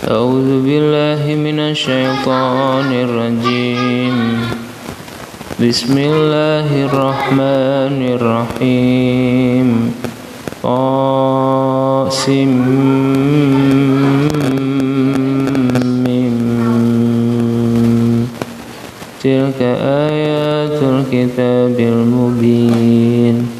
أعوذ بالله من الشيطان الرجيم. بسم الله الرحمن الرحيم. قاسم تلك آيات الكتاب المبين.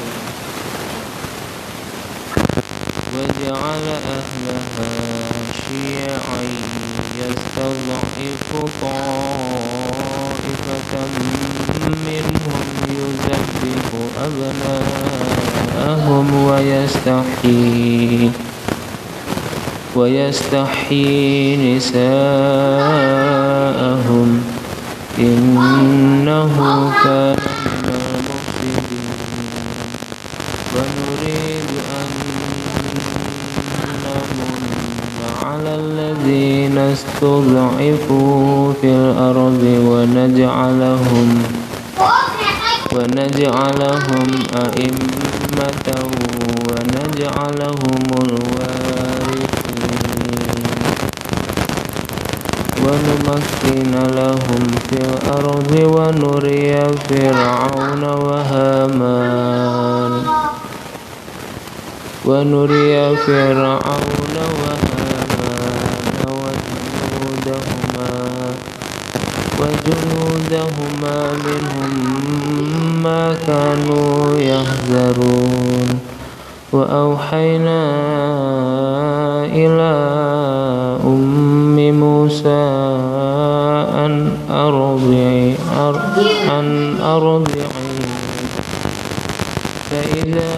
وجعل أهلها شيعا يستضعف طائفة منهم يذبح أبناءهم ويستحيي ويستحيي نساءهم. إنه كان ونريد أن على الذين استضعفوا في الأرض ونجعلهم ونجعلهم أئمة ونجعلهم الوارثين. ونمكن لهم في الأرض ونري فرعون وهامان. ونري فرعون وهامان. وجنودهما منهم ما كانوا يحذرون. وأوحينا إلى أم موسى أن أرضعي أن أرضعي. فإذا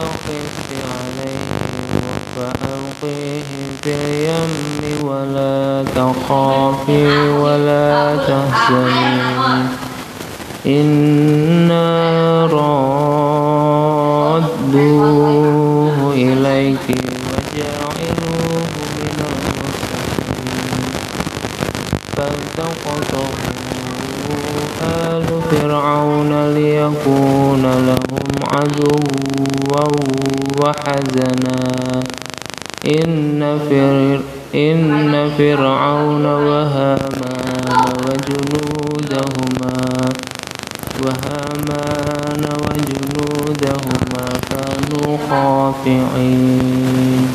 فألقيه في اليم ولا تخافي ولا تحزني إنا ردوه إليك وجاعلوه من المرسلين. فالتقطه آل فرعون ليكون لهم عدوا وحزنا. إن فر إن فرعون وهامان وجنودهما وهامان وجنودهما كانوا خاطئين.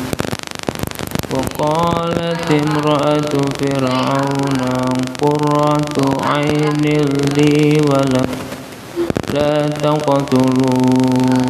وقالت امرأة فرعون قرة عين لي ولك لا تقتلوه.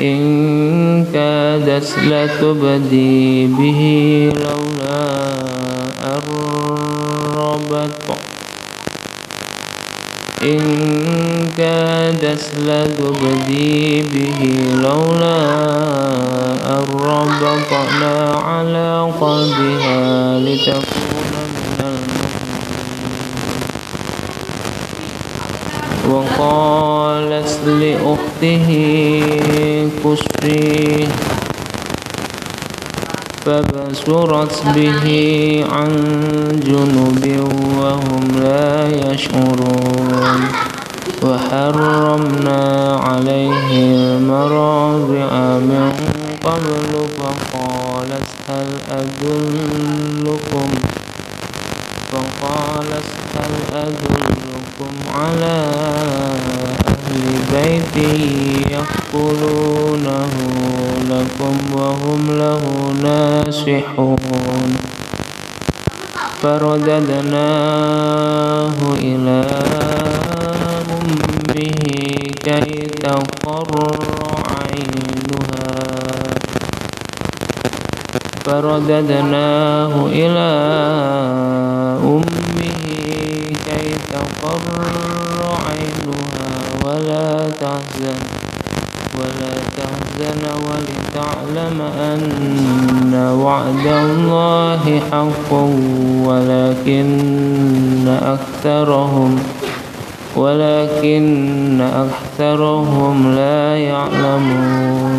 إن كادت لتبدي به لولا أربت إن كادت لتبدي به لولا أن ربطنا على قلبها لتكون من المؤمنين. وقالت لأخته كسريه فبصرت به عن جنب وهم لا يشعرون. وحرمنا عليه المراضع من قبل فقالت هل أدلكم؟ فقالت هل أدلكم على بيت يأكلونه لكم وهم له ناصحون. فرددناه إلى أمه كي تقر عينها. فرددناه إلى أمه كي تقر تحزن ولا تحزن ولتعلم أن وعد الله حق ولكن أكثرهم ولكن أكثرهم لا يعلمون.